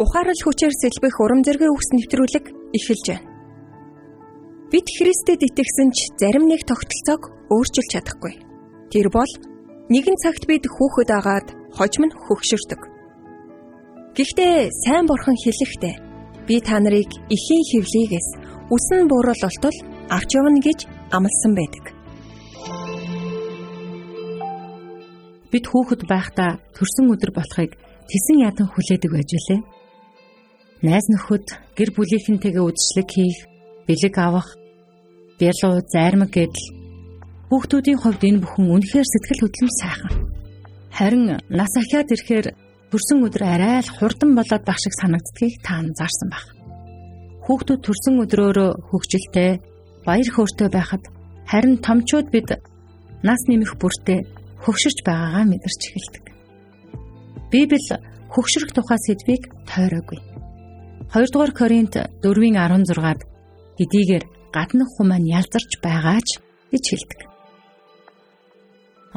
ухаарал хүчээр сэлбэх урам зоригийн үгс нэвтрүүлэг эхэлж байна. Бид Христэд итгэсэн ч зарим нэг тогтолцоог өөрчилж чадахгүй. Тэр бол нэгэн цагт бид хүүхэд агаад хожим нь хөгшөрдөг. Гэхдээ сайн бурхан хэлэхдээ би та нарыг эхийн хөвлийгээс үсэн буурал олтол авч явна гэж амласан байдаг. Бид хүүхэд байхдаа төрсөн өдөр болохыг тесэн ядан хүлээдэг байж үлээ. Найз нөхөд гэр бүлийнхэнтэйгээ үдшилэг хийх, бэлэг авах, бялуу, зайрмаг гэдэл хүүхдүүдийн хувьд энэ бүхэн үнэхээр сэтгэл хөдлөм сайхан. Харин нас ахиад ирэхээр төрсөн өдөр арай л хурдан болоод баг шиг санагддгийг та анзаарсан байх. Хүүхдүүд төрсөн өдрөөрөө хөвгчлөлтэй, баяр хөөртэй байхад харин томчууд бид нас нэмэх бүртээ хөгшөрч байгаагаа мэдэрч эхэлдэг. Библи хөгшрөх тухай сэдвийг тойроогүй. 2 дугаар Коринт 4-ийн 16-ад хэдийгээр гаднах хүмүүс ялзарч байгаач гэж хэлдэг.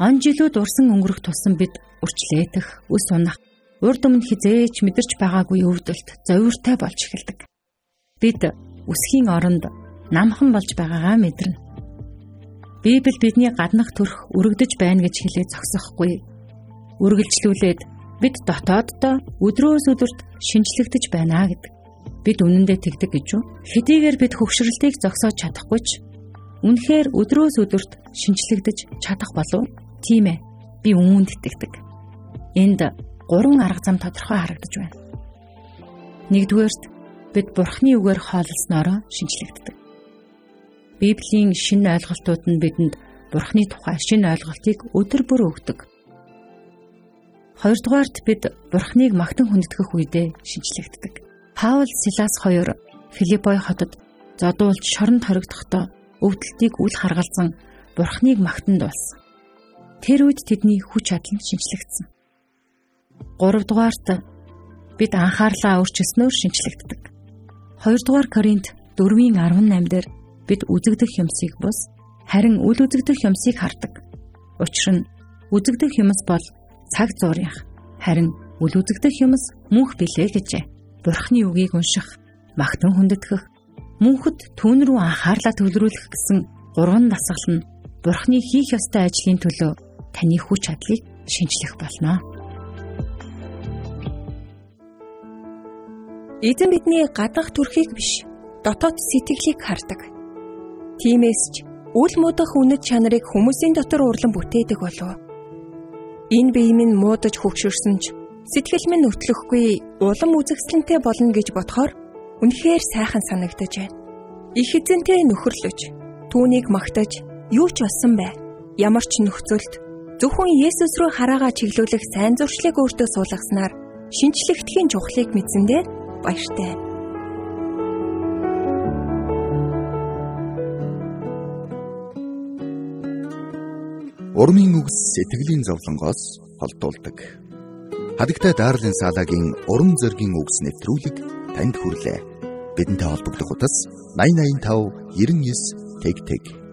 Он жилүүд урсан өнгөрөх тусам бид үрчлээтэх, үс унах, урд өмнө хизээч мэдэрч байгаагүй өвдөлт, зовиртой болж эхэлдэг. Бид үсхийн оронд намхан болж байгаагаа мэдэрнэ. Библи бидний гаднах төрх өргөдөж байна гэж хэлээ зогсохгүй. Үргэлжлүүлээд бид дотооддоо өдрөөс өдөрт шинжлэгдэж байна гэдэг. Бид үнэндээ тэгдэг гэж үү? Хэдийгээр бид хөвгшрэлтийг зогсоож чадахгүй ч үнэхээр өдрөөс өдөрт шинжлэгдэж чадах болов тийм ээ. Би үүнд итгэдэг. Энд гурван арга зам тодорхой харагдаж байна. Нэгдүгээрт бид Бурхны үгээр хооллсноороо шинжлэгддэг. Библийн шинэ ойлголтууд нь бидэнд Бурхны тухай шинэ ойлголтыг өдөр бүр өгдөг. Хоёрдугаарт бид Бурхныг магтан хүндэтгэх үедээ шинжлэгддэг. Паул Силас хоёр Филиппой хотод зодуулж шоронд хоригдохдоо өвдөлтийг үл харгалзан Бурхныг магтанд болсон. Тэр үед тэдний хүч чадал нь шинчлэгдсэн. Гуравдугаарт бид анхаарлаа өөрчилснөөр шинчлэгддэг. Хоёрдугаар Коринт 4-ийн 18 дээр бид үзэгдэх юмсыг бус харин үл үзэгдэх юмсыг хардаг. Учир нь үзэгдэх юмс бол цаг зуурынх харин үл үзэгдэх юмс мөнх билээ гэжээ. Бурхны үгийг унших, магтан хүндэтгэх, мөнхөд түүн рүү анхаарлаа төвлөрүүлэх гэсэн гурван дасгал нь Бурхны хийх ёстой ажлын төлөө таны хүч чадлыг шинжлэх болно. Эзэн бидний гадах төрхийг биш, дотоод сэтгэлийг хардаг. Тиймээс ч үл мудах үнэт чанарыг хүмүүсийн дотор урлан бүтээдэг болов. Энэ бие минь муудаж хөвгшөрсөн ч Сэтгэл минь өтлөхгүй улам үзэгсэлэнтэй болно гэж бодохоор үнэхээр сайхан санагдаж байна. Их эзэнтэй нөхөрлөж, түүнийг магтаж, юу ч болсон бай. Ямар ч нөхцөлд зөвхөн Есүс рүү хараагаа чиглүүлэх сайн зуршлыг өөртөө суулгаснаар шинчлэгдэхийн чухлыг мэдсэндээ баяртай. Урмын үгс сэтгэлийн зовлонгоос холдуулдаг. Хадагтай Дарлин Салагийн уран зөгийн үгс нэвтрүүлэг танд хүрлээ. Бидэнтэй холбогдох утас 8085 99 тэг тэг